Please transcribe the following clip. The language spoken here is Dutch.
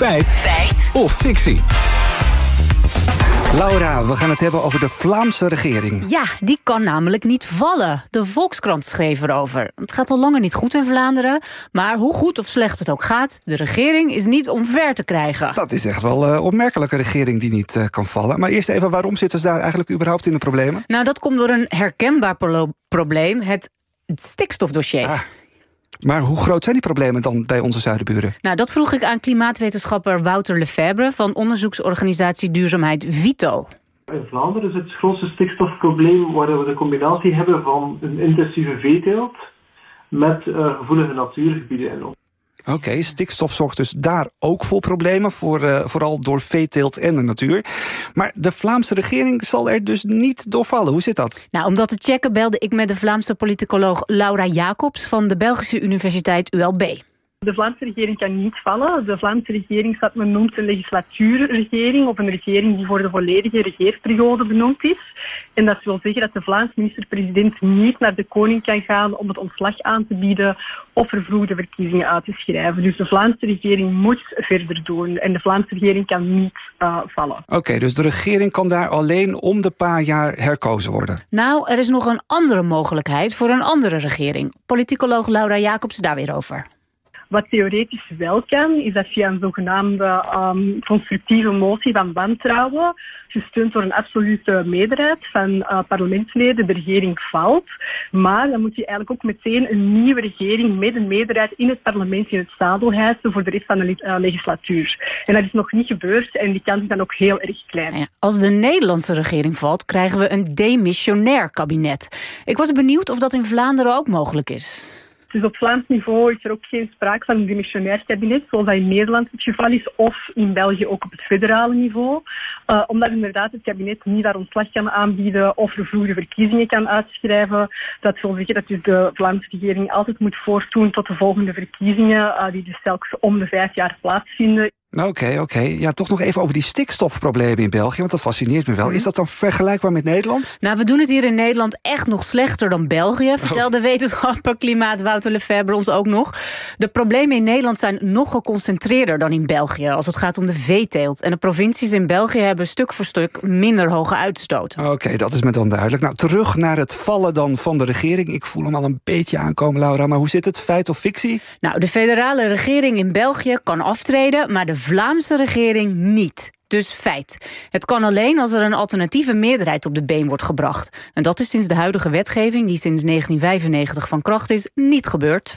Feit. Feit. Of fictie. Laura, we gaan het hebben over de Vlaamse regering. Ja, die kan namelijk niet vallen. De Volkskrant schreef erover. Het gaat al langer niet goed in Vlaanderen. Maar hoe goed of slecht het ook gaat, de regering is niet omver te krijgen. Dat is echt wel een opmerkelijke regering die niet uh, kan vallen. Maar eerst even, waarom zitten ze daar eigenlijk überhaupt in de problemen? Nou, dat komt door een herkenbaar probleem. Het stikstofdossier. Ah. Maar hoe groot zijn die problemen dan bij onze zuidenburen? Nou, dat vroeg ik aan klimaatwetenschapper Wouter Lefebvre... van onderzoeksorganisatie Duurzaamheid Vito. In Vlaanderen is het grootste stikstofprobleem waar we de combinatie hebben van een intensieve veeteelt met uh, gevoelige natuurgebieden in. Oké, stikstof zorgt dus daar ook voor problemen, voor, uh, vooral door veeteelt en de natuur. Maar de Vlaamse regering zal er dus niet doorvallen. Hoe zit dat? Nou, om dat te checken belde ik met de Vlaamse politicoloog Laura Jacobs van de Belgische Universiteit ULB. De Vlaamse regering kan niet vallen. De Vlaamse regering staat men noemt een legislatuurregering of een regering die voor de volledige regeerperiode benoemd is. En dat wil zeggen dat de Vlaamse minister-president niet naar de koning kan gaan om het ontslag aan te bieden of vervroegde verkiezingen uit te schrijven. Dus de Vlaamse regering moet verder doen en de Vlaamse regering kan niet uh, vallen. Oké, okay, dus de regering kan daar alleen om de paar jaar herkozen worden? Nou, er is nog een andere mogelijkheid voor een andere regering. Politicoloog Laura Jacobs daar weer over. Wat theoretisch wel kan, is dat via een zogenaamde um, constructieve motie van wantrouwen, gesteund door een absolute meerderheid van uh, parlementsleden, de regering valt. Maar dan moet je eigenlijk ook meteen een nieuwe regering met een meerderheid in het parlement in het zadel hijsen voor de rest van de uh, legislatuur. En dat is nog niet gebeurd en die kans is dan ook heel erg klein. Ja, als de Nederlandse regering valt, krijgen we een demissionair kabinet. Ik was benieuwd of dat in Vlaanderen ook mogelijk is. Dus op Vlaams niveau is er ook geen sprake van een demissionair kabinet, zoals dat in Nederland het geval is, of in België ook op het federale niveau. Uh, omdat inderdaad het kabinet niet daar ontslag kan aanbieden of vervroegde verkiezingen kan uitschrijven. Dat wil zeggen dat dus de Vlaamse regering altijd moet voortdoen tot de volgende verkiezingen, uh, die dus telkens om de vijf jaar plaatsvinden. Oké, okay, oké. Okay. Ja, toch nog even over die stikstofproblemen in België, want dat fascineert me wel. Mm. Is dat dan vergelijkbaar met Nederland? Nou, we doen het hier in Nederland echt nog slechter dan België, vertelde oh. wetenschapper Klimaat Wouter Lefebvre ons ook nog. De problemen in Nederland zijn nog geconcentreerder dan in België als het gaat om de veeteelt. En de provincies in België hebben stuk voor stuk minder hoge uitstoot. Oké, okay, dat is me dan duidelijk. Nou, terug naar het vallen dan van de regering. Ik voel hem al een beetje aankomen, Laura, maar hoe zit het? Feit of fictie? Nou, de federale regering in België kan aftreden, maar de Vlaamse regering niet. Dus feit. Het kan alleen als er een alternatieve meerderheid op de been wordt gebracht. En dat is sinds de huidige wetgeving, die sinds 1995 van kracht is, niet gebeurd.